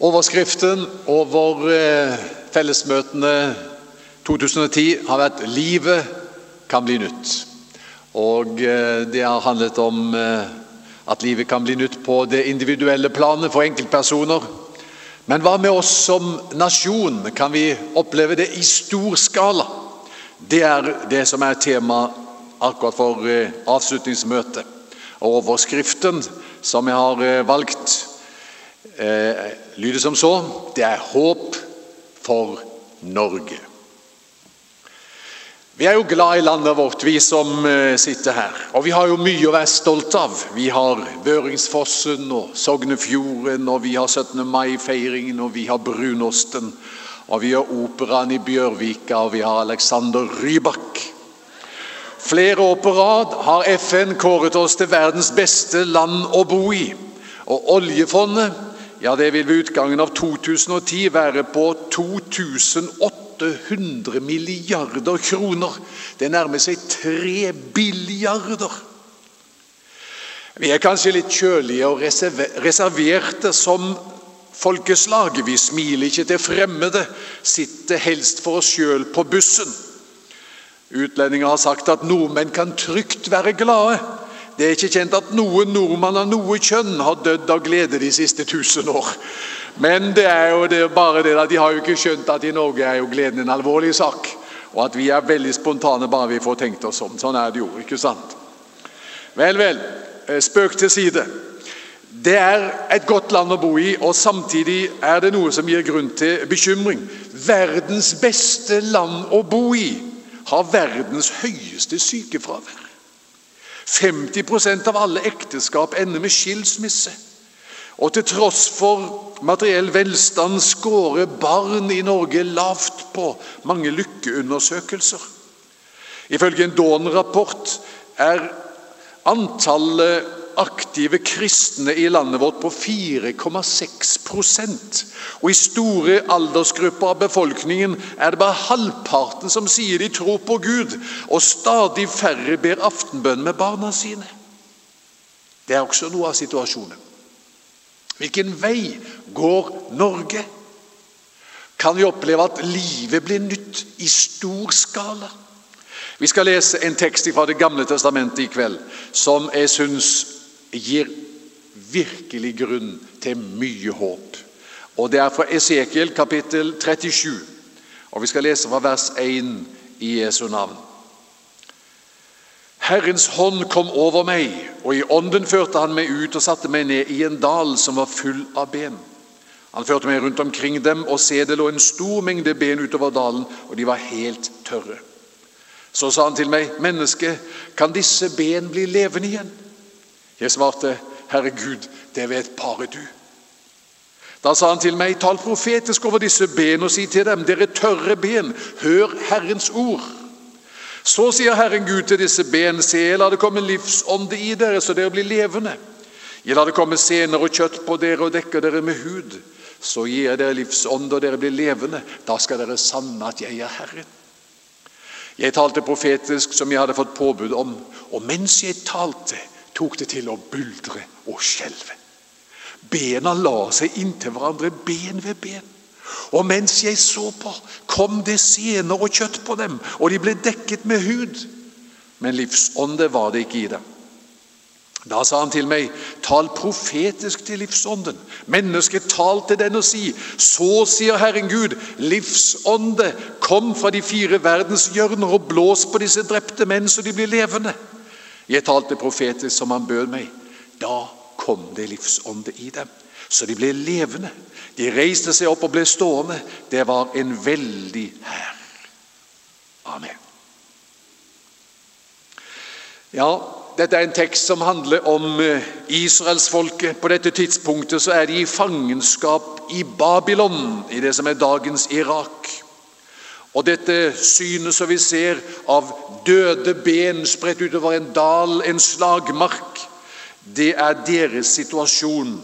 Overskriften over eh, fellesmøtene 2010 har vært 'Livet kan bli nytt'. Og eh, det har handlet om eh, at livet kan bli nytt på det individuelle planet for enkeltpersoner. Men hva med oss som nasjon? Kan vi oppleve det i stor skala? Det er det som er tema akkurat for avslutningsmøtet. Og overskriften som jeg har valgt, eh, lyder som så Det er håp for Norge. Vi er jo glad i landet vårt, vi som eh, sitter her. Og vi har jo mye å være stolt av. Vi har Børingsfossen og Sognefjorden, og vi har 17. mai-feiringen, og vi har brunosten. Og vi har operaen i Bjørvika, og vi har Alexander Rybak. Flere år på rad har FN kåret oss til verdens beste land å bo i. Og oljefondet ja, det vil ved utgangen av 2010 være på 2800 milliarder kroner. Det nærmer seg 3 billiarder. Vi er kanskje litt kjølige og reserverte som folkeslag. Vi smiler ikke til fremmede, sitter helst for oss sjøl på bussen. Utlendinger har sagt at nordmenn kan trygt være glade. Det er ikke kjent at noen nordmann av noe kjønn har dødd av glede de siste tusen år. Men det er jo det, bare det at de har jo ikke skjønt at i Norge er jo gleden en alvorlig sak. Og at vi er veldig spontane bare vi får tenkt oss om. Sånn er det jo, ikke sant? Vel, vel. Eh, spøk til side. Det er et godt land å bo i, og samtidig er det noe som gir grunn til bekymring. Verdens beste land å bo i har verdens høyeste sykefravær. 50% av alle ekteskap ender med skilsmisse. Og til tross for materiell velstand skårer barn i Norge lavt på mange lykkeundersøkelser. Ifølge en Dawn-rapport er antallet aktive kristne i landet vårt på 4,6% Og I store aldersgrupper av befolkningen er det bare halvparten som sier de tror på Gud, og stadig færre ber aftenbønn med barna sine. Det er også noe av situasjonen. Hvilken vei går Norge? Kan vi oppleve at livet blir nytt i stor skala? Vi skal lese en tekst fra Det gamle testamentet i kveld som jeg syns gir virkelig grunn til mye håp. Og Det er fra Esekiel kapittel 37, og vi skal lese fra vers 1 i Jesu navn. Herrens hånd kom over meg, og i ånden førte han meg ut og satte meg ned i en dal som var full av ben. Han førte meg rundt omkring dem, og se det lå en stor mengde ben utover dalen, og de var helt tørre. Så sa han til meg, 'Menneske, kan disse ben bli levende igjen?' Jeg svarte, 'Herre Gud, det vet bare du.' Da sa han til meg, 'Tal profetisk over disse ben og si til dem:" 'Dere tørre ben, hør Herrens ord.' Så sier Herren Gud til disse ben, 'Se, la det komme livsånde i dere, så dere blir levende.' 'Jeg lar det komme sener og kjøtt på dere og dekker dere med hud.' 'Så gir jeg dere livsånde, og dere blir levende.' 'Da skal dere sanne at jeg er Herren.' Jeg talte profetisk som jeg hadde fått påbud om, og mens jeg talte, tok det til å buldre og skjelve. Bena la seg inntil hverandre, ben ved ben. Og mens jeg så på, kom det sener og kjøtt på dem, og de ble dekket med hud. Men livsånde var det ikke i dem. Da sa han til meg, tal profetisk til livsånden. Mennesket, tal til den og si, så sier Herren Gud, livsånde, kom fra de fire verdens hjørner og blås på disse drepte menn så de blir levende. Jeg talte profetisk som han bød meg. Da kom det livsånde i dem, så de ble levende. De reiste seg opp og ble stående. Det var en veldig hær. Amen. Ja, dette er en tekst som handler om eh, israelsfolket. På dette tidspunktet så er de i fangenskap i Babylon, i det som er dagens Irak. Og dette synet som vi ser av døde ben spredt utover en dal, en slagmark, det er deres situasjon.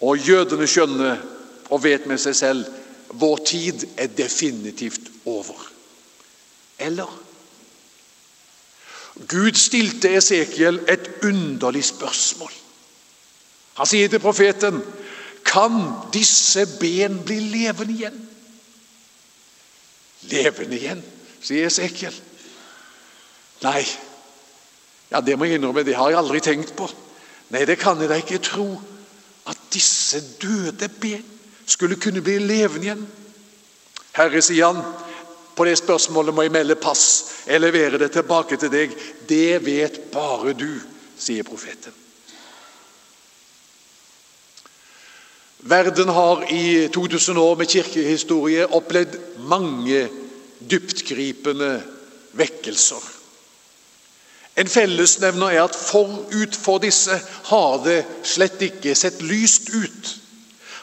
Og jødene skjønner og vet med seg selv vår tid er definitivt over. Eller? Gud stilte Esekiel et underlig spørsmål. Han sier til profeten Kan disse ben bli levende igjen? Levende igjen, sier Esekiel. Nei, ja, det må jeg innrømme, det har jeg aldri tenkt på. Nei, det kan jeg da ikke tro. At disse døde ben skulle kunne bli levende igjen. Herre, sier han, på det spørsmålet må jeg melde pass. Jeg leverer det tilbake til deg. Det vet bare du, sier profeten. Verden har i 2000 år med kirkehistorie opplevd mange dyptgripende vekkelser. En fellesnevner er at forut for disse har det slett ikke sett lyst ut.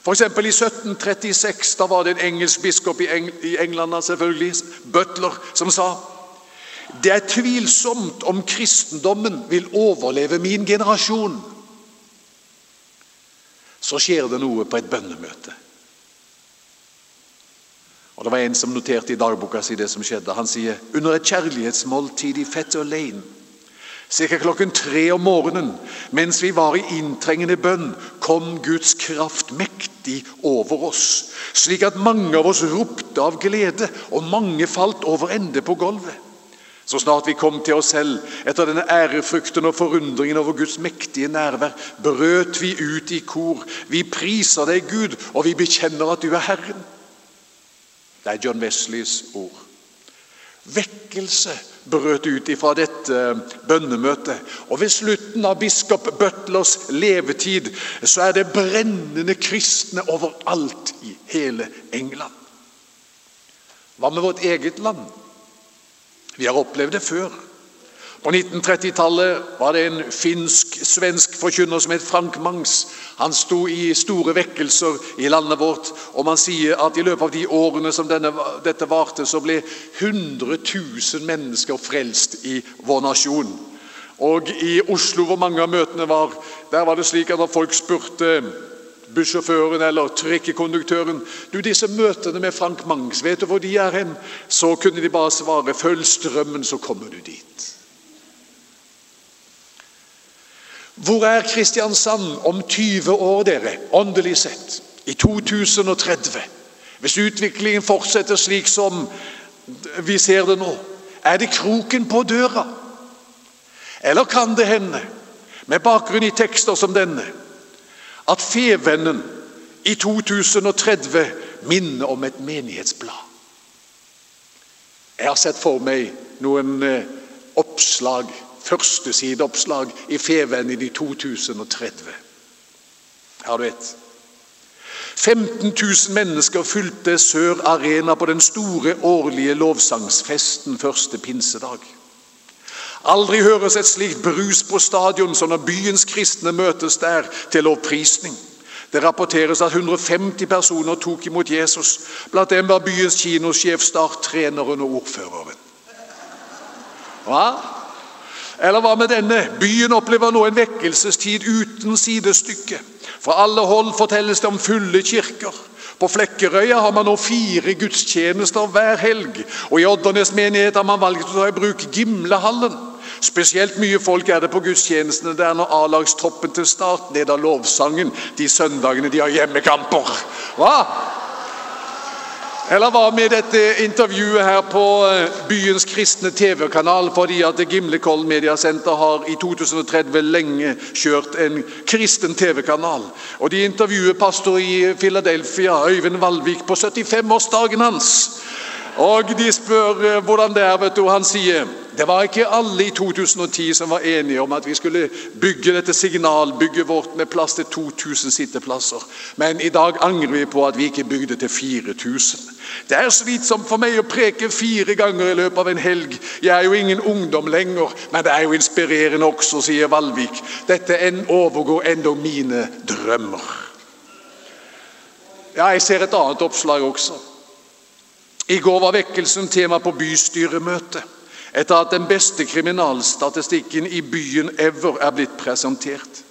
F.eks. i 1736 da var det en engelsk biskop i, Eng England selvfølgelig, Butler, som sa det er tvilsomt om kristendommen vil overleve min generasjon. Så skjer det noe på et bønnemøte. Og Det var en som noterte i dagboka si det som skjedde. Han sier under et kjærlighetsmåltid i Fetter Lane Ca. klokken tre om morgenen, mens vi var i inntrengende bønn, kom Guds kraft mektig over oss, slik at mange av oss ropte av glede, og mange falt over ende på gulvet. Så snart vi kom til oss selv, etter denne ærefrykten og forundringen over Guds mektige nærvær, brøt vi ut i kor. Vi priser deg, Gud, og vi bekjenner at du er Herren. Det er John Wesleys ord. Vekkelse brøt ut ifra dette bønnemøtet. Og ved slutten av biskop Butlers levetid så er det brennende kristne overalt i hele England. Hva med vårt eget land? Vi har opplevd det før. På 1930-tallet var det en finsk-svensk forkynner som het Frank Mangs. Han sto i store vekkelser i landet vårt, og man sier at i løpet av de årene som denne, dette varte, så ble 100 000 mennesker frelst i vår nasjon. Og i Oslo, hvor mange av møtene var, der var det slik at når folk spurte bussjåføren eller trikkekonduktøren du, disse møtene med Frank Mangs, vet du hvor de er hen? Så kunne de bare svare 'følg strømmen, så kommer du dit'. Hvor er Kristiansand om 20 år, dere, åndelig sett? I 2030? Hvis utviklingen fortsetter slik som vi ser det nå, er det kroken på døra? Eller kan det hende, med bakgrunn i tekster som denne, at Fevennen i 2030 minner om et menighetsblad? Jeg har sett for meg noen eh, oppslag førstesideoppslag i Fevennen i 2030. Har du et? 15 000 mennesker fylte Sør Arena på den store årlige lovsangsfesten første pinsedag. Aldri høres et slikt brus på stadion som når byens kristne møtes der til lovprisning. Det rapporteres at 150 personer tok imot Jesus. Blant dem var byens kinosjef, starttreneren og ordføreren. Hva? Eller hva med denne? Byen opplever nå en vekkelsestid uten sidestykke. Fra alle hold fortelles det om fulle kirker. På Flekkerøya har man nå fire gudstjenester hver helg. Og i Oddernes menighet har man valgt å ta i bruk Gimlehallen. Spesielt mye folk er det på gudstjenestene der når A-lagstroppen til start leder lovsangen de søndagene de har hjemmekamper. Hva? Eller hva med dette intervjuet her på eh, byens kristne TV-kanal? Fordi at Gimlekollen Mediasenter har i 2030 lenge kjørt en kristen TV-kanal. Og De intervjuer pastor i Philadelphia, Øyvind Valvik, på 75-årsdagen hans. Og de spør eh, hvordan det er. vet du, Han sier det var ikke alle i 2010 som var enige om at vi skulle bygge dette signalbygget vårt med plass til 2000 sitteplasser. Men i dag angrer vi på at vi ikke bygde til 4000. Det er slitsomt for meg å preke fire ganger i løpet av en helg. Jeg er jo ingen ungdom lenger, men det er jo inspirerende også, sier Valvik. Dette overgår enda mine drømmer. Ja, jeg ser et annet oppslag også. I går var vekkelsen tema på bystyremøtet etter at den beste kriminalstatistikken i byen ever er blitt presentert.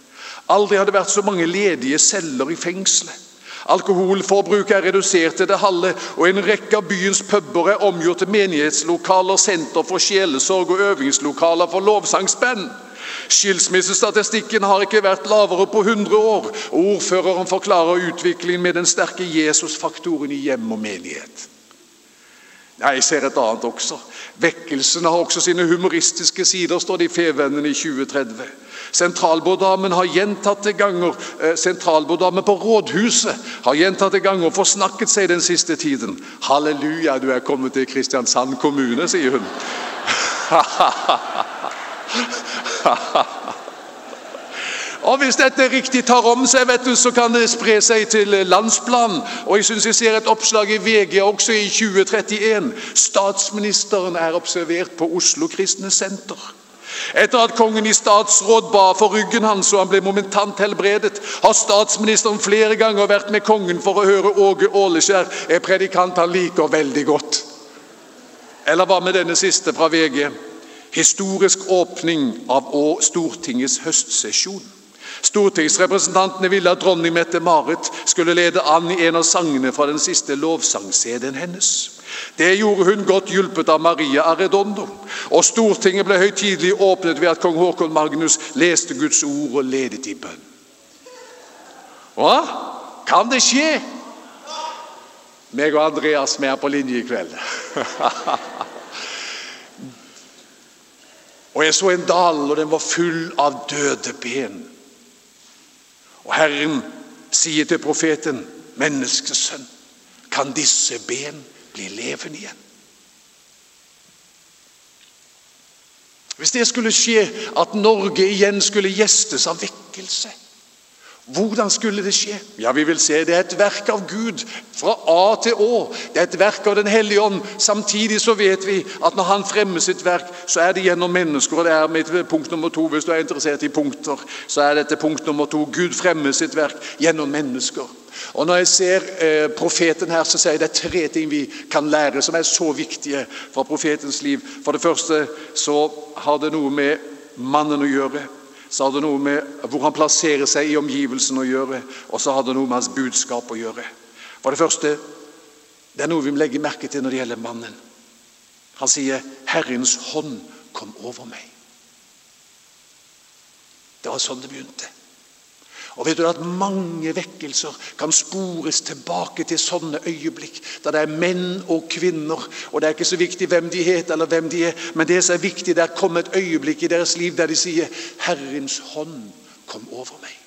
Aldri har det vært så mange ledige celler i fengselet. Alkoholforbruket er redusert til det halve, og en rekke av byens puber er omgjort til menighetslokaler, senter for sjelesorg og øvingslokaler for lovsangsband. Skilsmissestatistikken har ikke vært lavere på 100 år. og Ordføreren forklarer utviklingen med den sterke Jesus-faktoren i hjem og menighet. Jeg ser et annet også. Vekkelsen har også sine humoristiske sider, står det i Fevennene i 2030. Sentralborddamen har gjentatte ganger eh, sentralborddamen på rådhuset har gjentatte ganger forsnakket seg den siste tiden. 'Halleluja, du er kommet til Kristiansand kommune', sier hun. Og Hvis dette riktig tar om seg, vet du, så kan det spre seg til landsplan. Og Jeg synes jeg ser et oppslag i VG også i 2031. Statsministeren er observert på Oslo Kristne Senter. Etter at kongen i statsråd ba for ryggen hans og han ble momentant helbredet, har statsministeren flere ganger vært med kongen for å høre Åge Åleskjær, en predikant han liker veldig godt. Eller hva med denne siste fra VG? Historisk åpning av Stortingets høstsesjon. Stortingsrepresentantene ville at dronning Mette-Marit skulle lede an i en av sangene fra den siste lovsangcd hennes. Det gjorde hun godt hjulpet av Maria Arredondo. Og Stortinget ble høytidelig åpnet ved at kong Håkon Magnus leste Guds ord og ledet i bønn. Hva? Kan det skje? Meg og Andreas vi er på linje i kveld. og jeg så en dal, og den var full av døde ben. Og Herren sier til profeten, menneskesønn, kan disse ben bli levende igjen? Hvis det skulle skje at Norge igjen skulle gjestes av vekkelse, hvordan skulle det skje? Ja, vi vil se Det er et verk av Gud fra A til Å. Det er et verk av Den hellige ånd. Samtidig så vet vi at når Han fremmer sitt verk, så er det gjennom mennesker. og Det er mitt punkt nummer to. Hvis du er interessert i punkter, så er dette punkt nummer to. Gud fremmer sitt verk gjennom mennesker. Og Når jeg ser eh, profeten her, så sier jeg det er tre ting vi kan lære som er så viktige fra profetens liv. For det første så har det noe med mannen å gjøre så har det noe med hvor han plasserer seg i omgivelsene å gjøre, og så har det noe med hans budskap å gjøre. For det første, det er noe vi må legge merke til når det gjelder mannen. Han sier 'Herrens hånd kom over meg'. Det var sånn det begynte. Og vet du at Mange vekkelser kan spores tilbake til sånne øyeblikk da det er menn og kvinner. og Det er ikke så viktig hvem de heter, eller hvem de er, men det som er viktig, det er kommet et øyeblikk i deres liv der de sier 'Herrens hånd kom over meg'.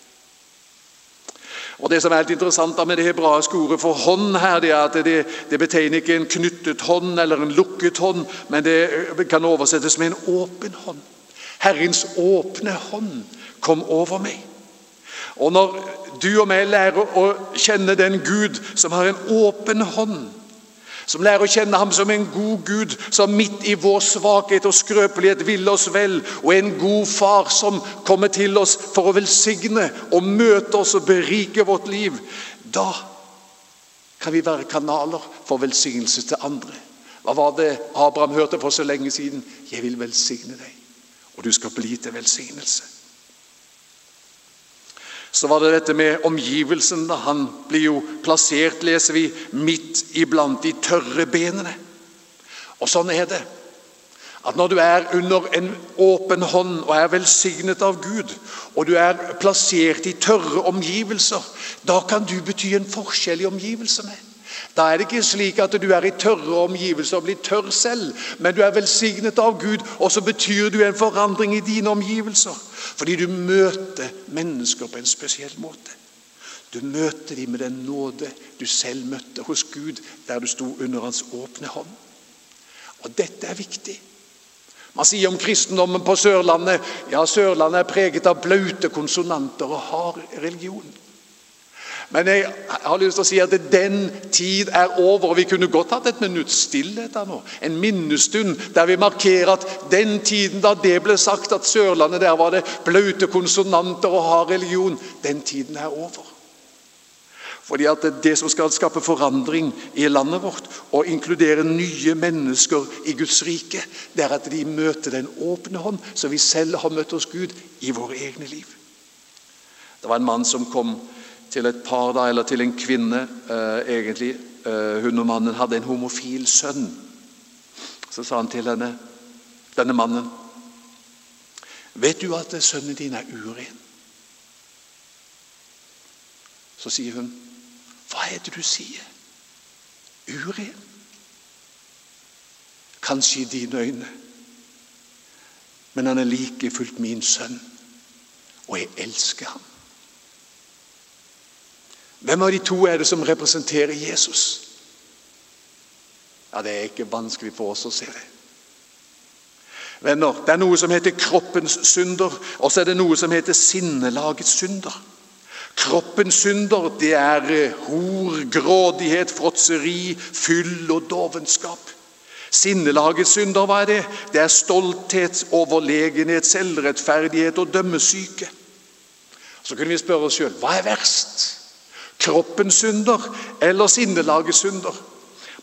Og Det som er helt interessant med det hebraiske ordet for hånd, her, det er at det, det betegner ikke en knyttet hånd eller en lukket hånd, men det kan oversettes med en åpen hånd. Herrens åpne hånd kom over meg. Og når du og meg lærer å kjenne den Gud som har en åpen hånd, som lærer å kjenne ham som en god Gud, som midt i vår svakhet og skrøpelighet vil oss vel, og en god far som kommer til oss for å velsigne og møte oss og berike vårt liv, da kan vi være kanaler for velsignelse til andre. Hva var det Abraham hørte for så lenge siden? 'Jeg vil velsigne deg, og du skal bli til velsignelse'. Så var det dette med omgivelsen. da Han blir jo plassert, leser vi, midt iblant de tørre benene. Og sånn er det. At når du er under en åpen hånd og er velsignet av Gud, og du er plassert i tørre omgivelser, da kan du bety en forskjell i omgivelsene. Da er det ikke slik at du er i tørre omgivelser og blir tørr selv, men du er velsignet av Gud, og så betyr du en forandring i dine omgivelser. Fordi du møter mennesker på en spesiell måte. Du møter dem med den nåde du selv møtte hos Gud der du sto under hans åpne hånd. Og dette er viktig. Man sier om kristendommen på Sørlandet ja, Sørlandet er preget av blaute konsonanter og hard religion. Men jeg har lyst til å si at den tid er over. og Vi kunne godt hatt et minutts stillhet her nå. En minnestund der vi markerer at den tiden da det ble sagt at Sørlandet der var det blaute konsonanter og hard religion, den tiden er over. Fordi at Det som skal skape forandring i landet vårt og inkludere nye mennesker i Guds rike, det er at de møter den åpne hånd, som vi selv har møtt hos Gud i våre egne liv. Det var en mann som kom til et par, da, eller til en kvinne, eh, egentlig. Eh, hun og mannen hadde en homofil sønn. Så sa han til henne, denne mannen Vet du at sønnen din er uren? Så sier hun, Hva er det du sier? Uren? Kanskje i dine øyne, men han er like fullt min sønn, og jeg elsker ham. Hvem av de to er det som representerer Jesus? Ja, Det er ikke vanskelig for oss å se det. Venner, Det er noe som heter kroppens synder, og så er det noe som heter sinnelagets synder. Kroppens synder det er eh, hor, grådighet, fråtseri, fyll og dovenskap. Sinnelagets synder, hva er det? Det er stolthet, overlegenhet, selvrettferdighet og dømmesyke. Så kunne vi spørre oss sjøl hva er verst? Kroppens synder eller sinnelagets synder?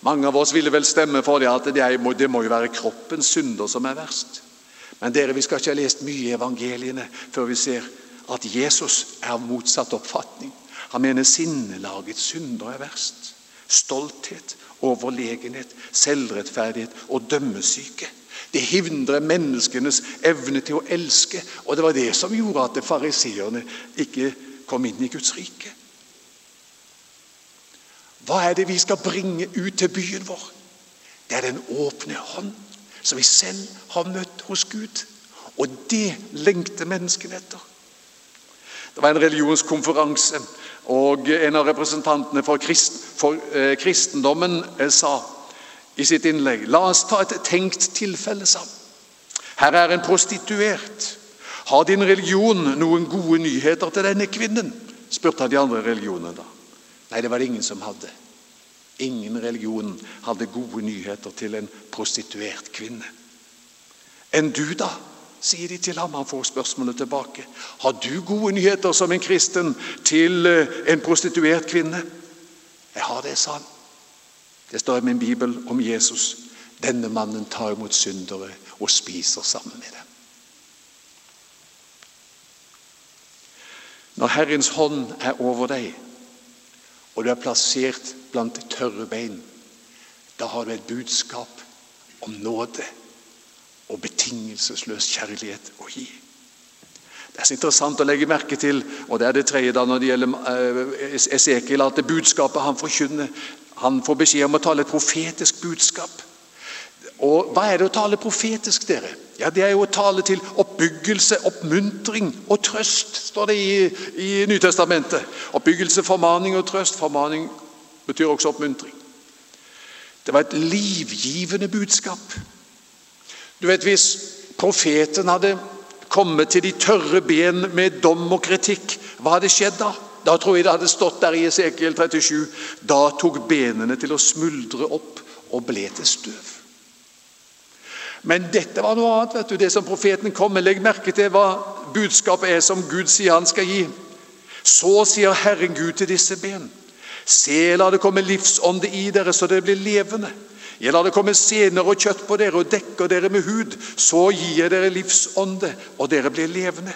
Mange av oss ville vel stemme for det at det, må, det må jo være kroppens synder som er verst. Men dere, vi skal ikke ha lest mye i evangeliene før vi ser at Jesus er av motsatt oppfatning. Han mener sinnelagets synder er verst. Stolthet, overlegenhet, selvrettferdighet og dømmesyke. Det hindrer menneskenes evne til å elske, og det var det som gjorde at fariseerne ikke kom inn i Guds rike. Hva er det vi skal bringe ut til byen vår? Det er den åpne hånd, som vi selv har møtt hos Gud. Og det lengter menneskene etter. Det var en religionskonferanse, og en av representantene for, krist, for eh, kristendommen eh, sa i sitt innlegg La oss ta et tenkt tilfelle, sa Her er en prostituert. Har din religion noen gode nyheter til denne kvinnen? spurte han de andre religionene da. Nei, det var det ingen som hadde. Ingen religion hadde gode nyheter til en prostituert kvinne. Enn du, da? sier de til ham. Han får spørsmålet tilbake. Har du gode nyheter som en kristen til eh, en prostituert kvinne? Jeg har det, sa han. Det står i min bibel om Jesus. Denne mannen tar imot syndere og spiser sammen med dem. Når Herrens hånd er over deg, og du er plassert blant tørre bein, da har du et budskap om nåde og betingelsesløs kjærlighet å gi. Det er så interessant å legge merke til, og det er det tredje da når det gjelder eh, Esekiel, at det budskapet han forkynner Han får beskjed om å tale et profetisk budskap. Og Hva er det å tale profetisk, dere? Ja, Det er jo å tale til oppbyggelse, oppmuntring og trøst, står det i, i Nytestamentet. Oppbyggelse, formaning og trøst. Formaning betyr også oppmuntring. Det var et livgivende budskap. Du vet, Hvis profeten hadde kommet til de tørre ben med dom og kritikk, hva hadde skjedd da? Da tror jeg det hadde stått der i Esekiel 37. Da tok benene til å smuldre opp og ble til støv. Men dette var noe annet. vet du, Det som profeten kom med. Legg merke til hva budskapet er som Gud sier han skal gi. Så sier Herren Gud til disse ben. Se, la det komme livsånde i dere, så dere blir levende. Jeg lar det komme sener og kjøtt på dere og dekker dere med hud. Så gir jeg dere livsånde, og dere blir levende.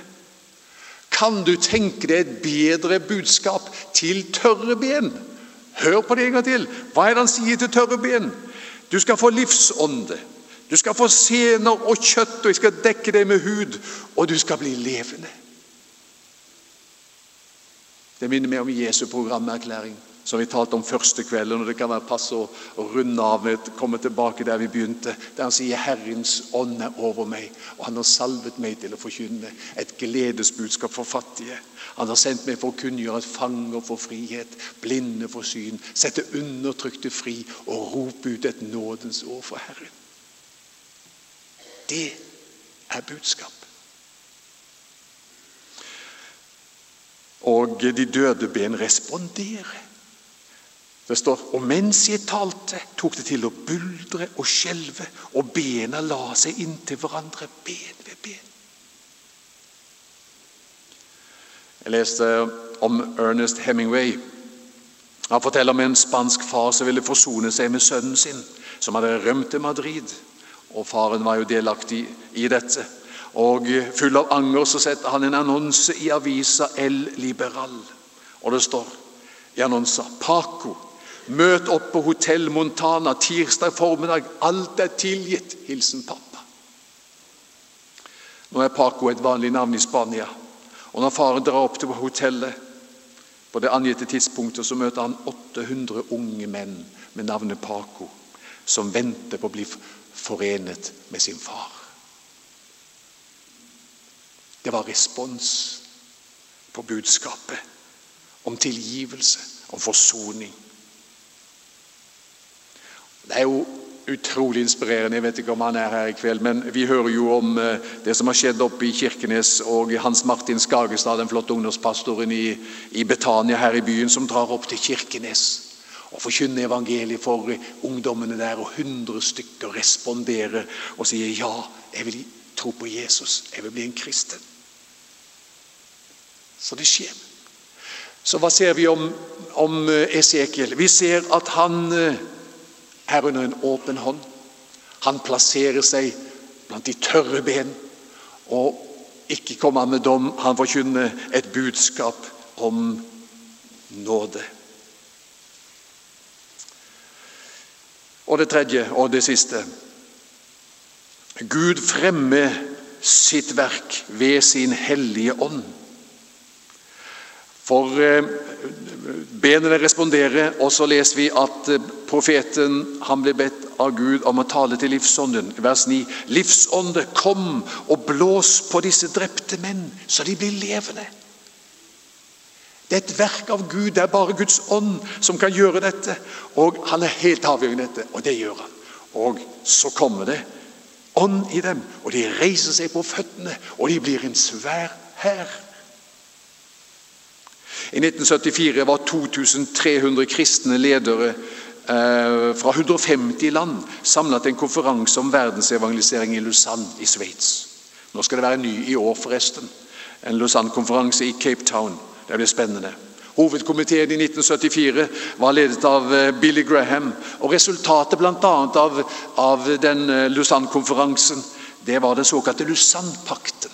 Kan du tenke deg et bedre budskap til tørre ben? Hør på det en gang til. Hva er det han sier til tørre ben? Du skal få livsånde. Du skal få sener og kjøtt, og jeg skal dekke deg med hud, og du skal bli levende. Det minner meg om Jesu programerklæring som vi talte om første kvelden. og Det kan være passe å, runde av med å komme tilbake der vi begynte. Der han sier 'Herrens ånd er over meg', og han har salvet meg til å forkynne et gledesbudskap for fattige. Han har sendt meg for å kunngjøre at fanger får frihet, blinde får syn, sette undertrykte fri og rope ut et nådens ord for Herren. Det er budskap. Og de døde ben responderer. Det står og mens jeg talte, tok det til å buldre og skjelve, og bena la seg inntil hverandre, ben ved ben. Jeg leste om Ernest Hemingway. Han forteller om en spansk far som ville forsone seg med sønnen sin, som hadde rømt til Madrid. Og Faren var jo delaktig i dette. Og Full av anger så setter han en annonse i avisa El Liberal. Og det står i annonsa Paco Møt opp på Hotell Montana tirsdag formiddag. Alt er tilgitt. Hilsen pappa. Nå er Paco et vanlig navn i Spania. Og Når faren drar opp til hotellet på det angitte tidspunktet, så møter han 800 unge menn med navnet Paco, som venter på å bli forenet med sin far. Det var respons på budskapet om tilgivelse, om forsoning. Det er jo utrolig inspirerende. Jeg vet ikke om han er her i kveld, men vi hører jo om eh, det som har skjedd oppe i Kirkenes, og Hans Martin Skagestad, den flotte ungdomspastoren i, i Betania her i byen, som drar opp til Kirkenes og forkynner evangeliet for ungdommene der, og hundre stykker responderer og sier ja, jeg vil tro på Jesus, jeg vil bli en kristen. Så det skjer. Så hva ser vi om, om eh, Esekiel? Vi ser at han eh, er under en åpen hånd. Han plasserer seg blant de tørre ben. Og ikke kommer han med dom, han forkynner et budskap om nåde. Og det tredje og det siste Gud fremmer sitt verk ved sin hellige ånd. For eh, benene responderer, og så leser vi at eh, profeten han ble bedt av Gud om å tale til livsånden. Vers 9. Livsånde, kom og blås på disse drepte menn, så de blir levende. Det er et verk av Gud. Det er bare Guds ånd som kan gjøre dette. Og han er helt avgjørende i dette, og det gjør han. Og så kommer det ånd i dem, og de reiser seg på føttene, og de blir en svær hær. I 1974 var 2300 kristne ledere eh, fra 150 land samlet til en konferanse om verdensevangelisering i Lausanne i Sveits. Nå skal det være ny i år, forresten. En Lausanne-konferanse i Cape Town. Det blir spennende. Hovedkomiteen i 1974 var ledet av eh, Billy Graham. og Resultatet bl.a. Av, av den eh, Lausanne-konferansen det var den såkalte Lausanne-pakten,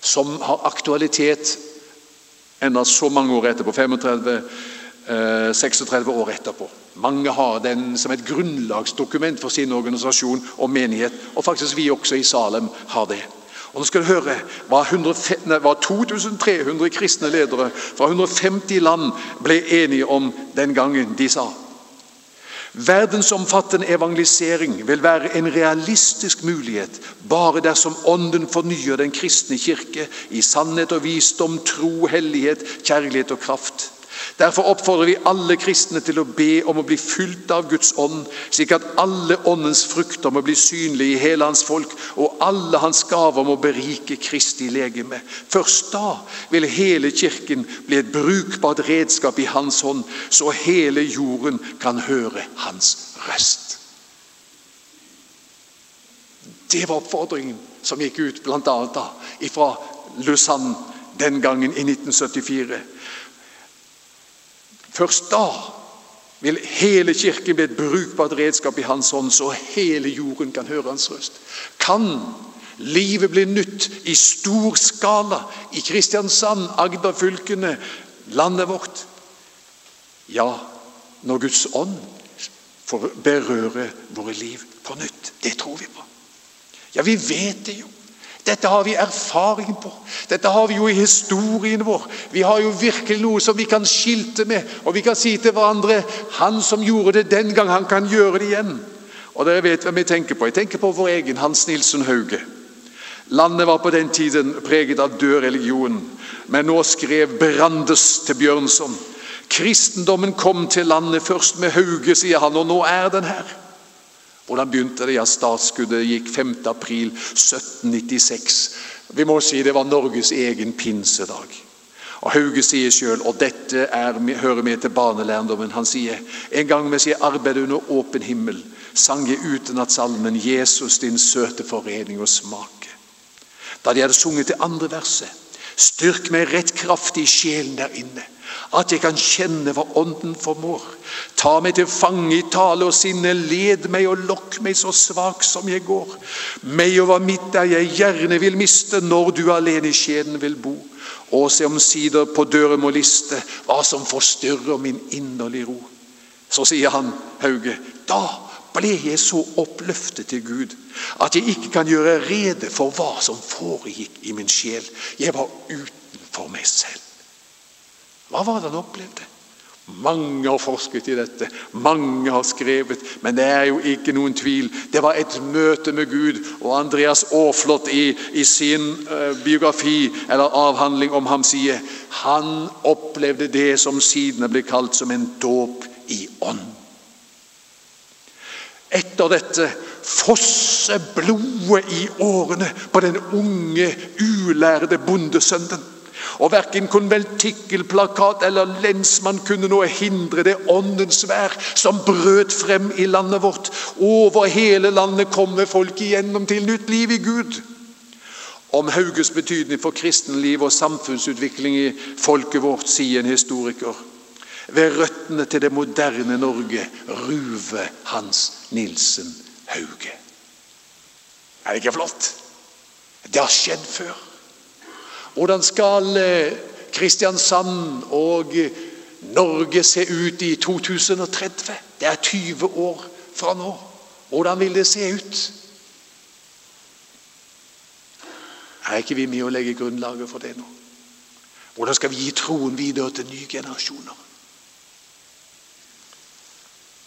som har aktualitet enda så mange år etterpå. 35, 36 eh, år etterpå. Mange har den som et grunnlagsdokument for sin organisasjon og menighet. Og faktisk vi også i Salem har det. Og nå skal du høre hva, 100, hva 2300 kristne ledere fra 150 land ble enige om den gangen. De sa Verdensomfattende evangelisering vil være en realistisk mulighet bare dersom Ånden fornyer den kristne kirke i sannhet og visdom, tro, hellighet, kjærlighet og kraft. Derfor oppfordrer vi alle kristne til å be om å bli fylt av Guds ånd, slik at alle åndens frukter må bli synlige i hele hans folk, og alle hans gaver må berike Kristi legeme. Først da vil hele Kirken bli et brukbart redskap i hans hånd, så hele jorden kan høre hans røst. Det var oppfordringen som gikk ut bl.a. fra Lausanne den gangen i 1974. Først da vil hele Kirken bli et brukbart redskap i Hans hånd, så hele jorden kan høre Hans røst. Kan livet bli nytt i stor skala i Kristiansand, Agder-fylkene, landet vårt? Ja, når Guds ånd får berøre våre liv på nytt. Det tror vi på. Ja, vi vet det jo. Dette har vi erfaring på. Dette har vi jo i historien vår. Vi har jo virkelig noe som vi kan skilte med, og vi kan si til hverandre 'Han som gjorde det den gang, han kan gjøre det igjen'. Og dere vet hvem jeg tenker på. Jeg tenker på vår egen Hans Nilsen Hauge. Landet var på den tiden preget av død religion, men nå skrev Brandes til Bjørnson. Kristendommen kom til landet først med Hauge, sier han, og nå er den her. Hvordan begynte det? Ja, Startskuddet gikk 5.4.1796. Vi må si det var Norges egen pinsedag. Og Hauge sier sjøl, og dette er, hører med til barnelærdommen, han sier en gang mens jeg arbeidet under åpen himmel, sang jeg utenatsalmen 'Jesus, din søte forening og smake'. Da de hadde sunget det andre verset, styrk meg rett kraftig i sjelen der inne at jeg kan kjenne hva Ånden formår. Ta meg til fange i tale og sinne, led meg og lokk meg så svak som jeg går. Meg hva mitt der jeg gjerne vil miste, når du alene i skjeden vil bo. Og se omsider på døren må liste hva som forstyrrer min inderlige ro. Så sier han, Hauge, da ble jeg så oppløftet til Gud at jeg ikke kan gjøre rede for hva som foregikk i min sjel. Jeg var utenfor meg selv. Hva var det han opplevde? Mange har forsket i dette, mange har skrevet, men det er jo ikke noen tvil. Det var et møte med Gud, og Andreas Aaflot i, i sin uh, biografi eller avhandling om ham sier han opplevde det som siden ble kalt som en dåp i ånd. Etter dette fosser blodet i årene på den unge, ulærde bondesønnen. Og Verken konventikkelplakat eller lensmann kunne nå hindre det åndens vær som brøt frem i landet vårt. Over hele landet kommer folk igjennom til nytt liv i Gud. Om Hauges betydning for kristenliv og samfunnsutvikling i folket vårt, sier en historiker. Ved røttene til det moderne Norge ruver Hans Nilsen Hauge. Er det ikke flott? Det har skjedd før. Hvordan skal eh, Kristiansand og eh, Norge se ut i 2030? Det er 20 år fra nå. Hvordan vil det se ut? Er ikke vi med å legge grunnlaget for det nå? Hvordan skal vi gi troen videre til nye generasjoner?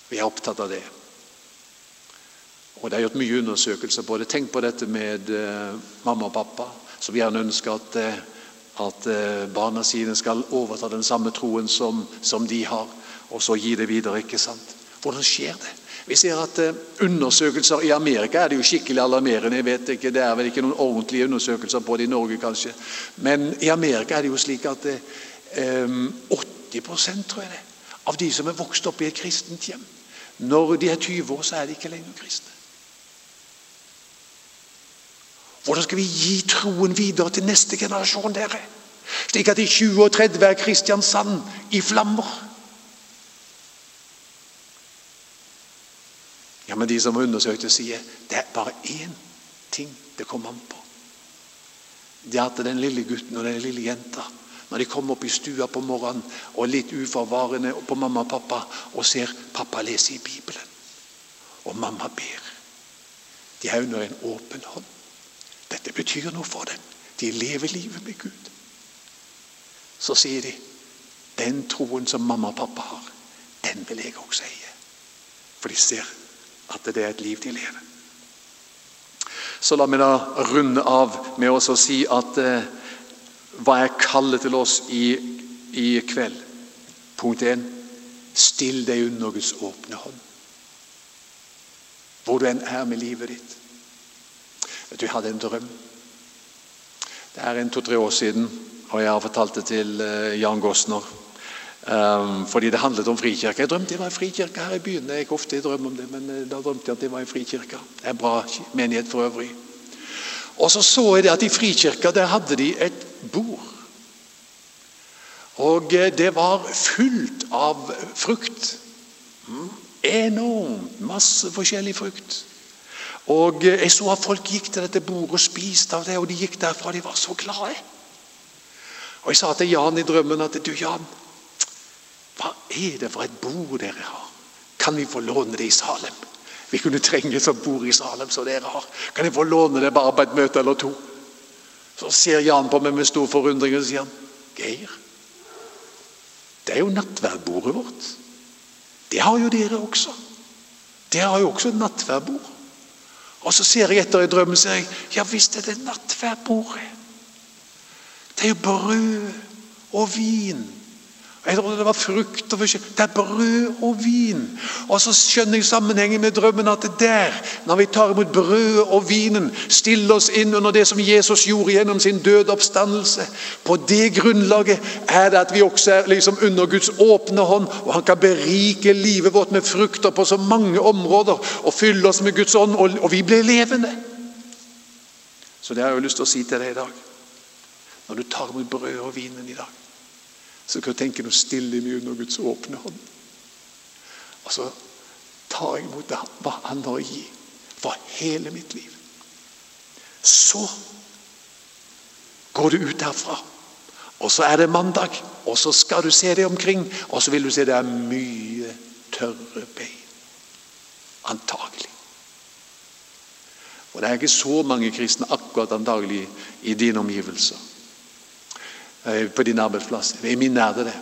Vi er opptatt av det. Og Det er gjort mye undersøkelser på det. Tenk på dette med uh, mamma og pappa som gjerne ønsker at, eh, at eh, barna sine skal overta den samme troen som, som, de har, og så gi det videre. ikke sant? Hvordan skjer det? Vi ser at uh, Undersøkelser i Amerika er det jo skikkelig alarmerende. jeg vet ikke, Det er vel ikke noen ordentlige undersøkelser på det i Norge, kanskje. Men i Amerika er det jo slik at eh, um, 80 tror jeg det, av de som er vokst opp i et kristent hjem, når de er 20 år, så er de ikke lenger kristne. Hvordan skal vi gi troen videre til neste generasjon, dere? Slik at i 20 og 30 er Kristiansand i flammer. Ja, Men de som undersøkte, sier det er bare én ting det kommer an på. Det er at den lille gutten og den lille jenta når de kommer opp i stua på morgenen og litt uforvarende på mamma og pappa og ser pappa lese i Bibelen, og mamma ber De er under en åpen hånd. Dette betyr noe for dem. De lever livet med Gud. Så sier de den troen som mamma og pappa har, den vil jeg også eie. For de ser at det er et liv de lever. Så la meg da runde av med å si at eh, hva er kallet til oss i, i kveld? Punkt 1. Still deg under Guds åpne hånd. Hvor du enn er med livet ditt. Vet du, Jeg hadde en drøm. Det er en to-tre år siden, og jeg har fortalt det til uh, Jan Gosner. Um, fordi det handlet om frikirke. Jeg drømte det var en frikirke her i byen. Jeg ikke ofte i drøm om det, men uh, da drømte jeg at det var en frikirke. Det er en bra menighet for øvrig. Og så så jeg det at i frikirka der hadde de et bord. Og uh, det var fullt av frukt. Mm. Enormt masse forskjellig frukt. Og eh, Jeg så at folk gikk til dette bordet og spiste av det, og de gikk derfra. De var så glade. Og Jeg sa til Jan i drømmen at du Jan, hva er det for et bord dere har? Kan vi få låne det i Salem? Vi kunne trenge et bord i Salem som dere har. Kan jeg få låne det bare på et møte eller to? Så ser Jan på meg med stor forundring og sier han, Geir, det er jo nattverdbordet vårt. Det har jo dere også. Dere har jo også et nattverdbord. Og så ser jeg etter i drømmen ser jeg, ja visst er det nattverdbordet. Det er jo brød og vin. Jeg trodde det var frukt og forskjell. Det er brød og vin. Og så skjønner jeg sammenhengen med drømmen at det der, når vi tar imot brødet og vinen, stiller oss inn under det som Jesus gjorde gjennom sin døde oppstandelse. På det grunnlaget er det at vi også er liksom under Guds åpne hånd, og han kan berike livet vårt med frukter på så mange områder og fylle oss med Guds ånd, og, vi blir levende. Så det har jeg jo lyst til å si til deg i dag. Når du tar imot brødet og vinen i dag så kan du tenke noe stille meg under Guds åpne hånd. Og så tar jeg imot hva Han har å gi for hele mitt liv. Så går du ut herfra, og så er det mandag. Og så skal du se deg omkring, og så vil du se det er mye tørre bein. Antagelig. Og det er ikke så mange kristne akkurat antagelig i dine omgivelser. Eh, på din arbeidsplass. Min er det det.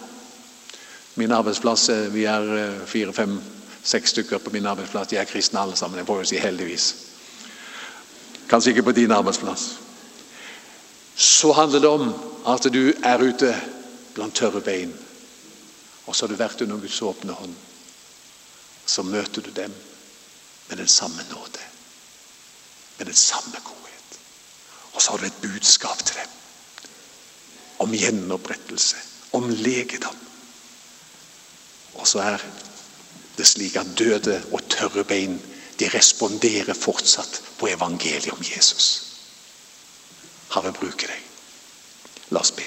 Min arbeidsplass, eh, Vi er eh, fire, fem, seks stykker på min arbeidsplass. De er kristne alle sammen. Jeg får jo si heldigvis. Kanskje ikke på din arbeidsplass. Så handler det om at du er ute blant tørre bein. Og så har du vært under Guds åpne hånd. Så møter du dem med den samme nåde, med den samme godhet. Og så har du et budskap til dem om gjenopprettelse, om legedom. Og så er det slik at døde og tørre bein de responderer fortsatt på evangeliet om Jesus. Herre, bruke deg. La oss be.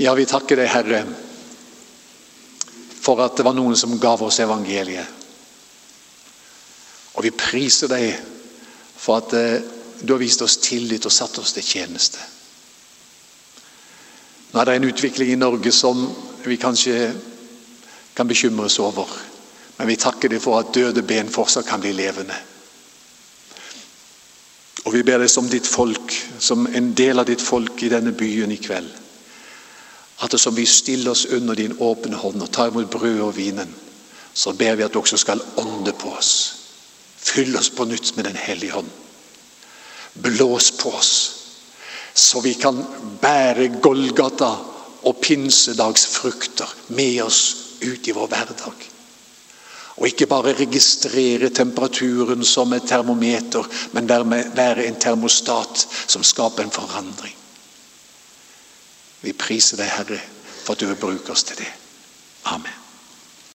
Ja, vi takker deg, Herre, for at det var noen som gav oss evangeliet. Og vi priser deg for at eh, du har vist oss tillit og satt oss til tjeneste. Nå er det en utvikling i Norge som vi kanskje kan bekymres over. Men vi takker deg for at døde ben fortsatt kan bli levende. Og vi ber deg som ditt folk, som en del av ditt folk i denne byen i kveld. At det som vi stiller oss under din åpne hånd og tar imot brødet og vinen, så ber vi at du også skal ånde på oss. Fyll oss på nytt med Den hellige hånd. Blås på oss, så vi kan bære Golgata og pinsedagsfrukter med oss ut i vår hverdag. Og ikke bare registrere temperaturen som et termometer, men være en termostat som skaper en forandring. Vi priser deg, Herre, for at du vil bruke oss til det. Amen.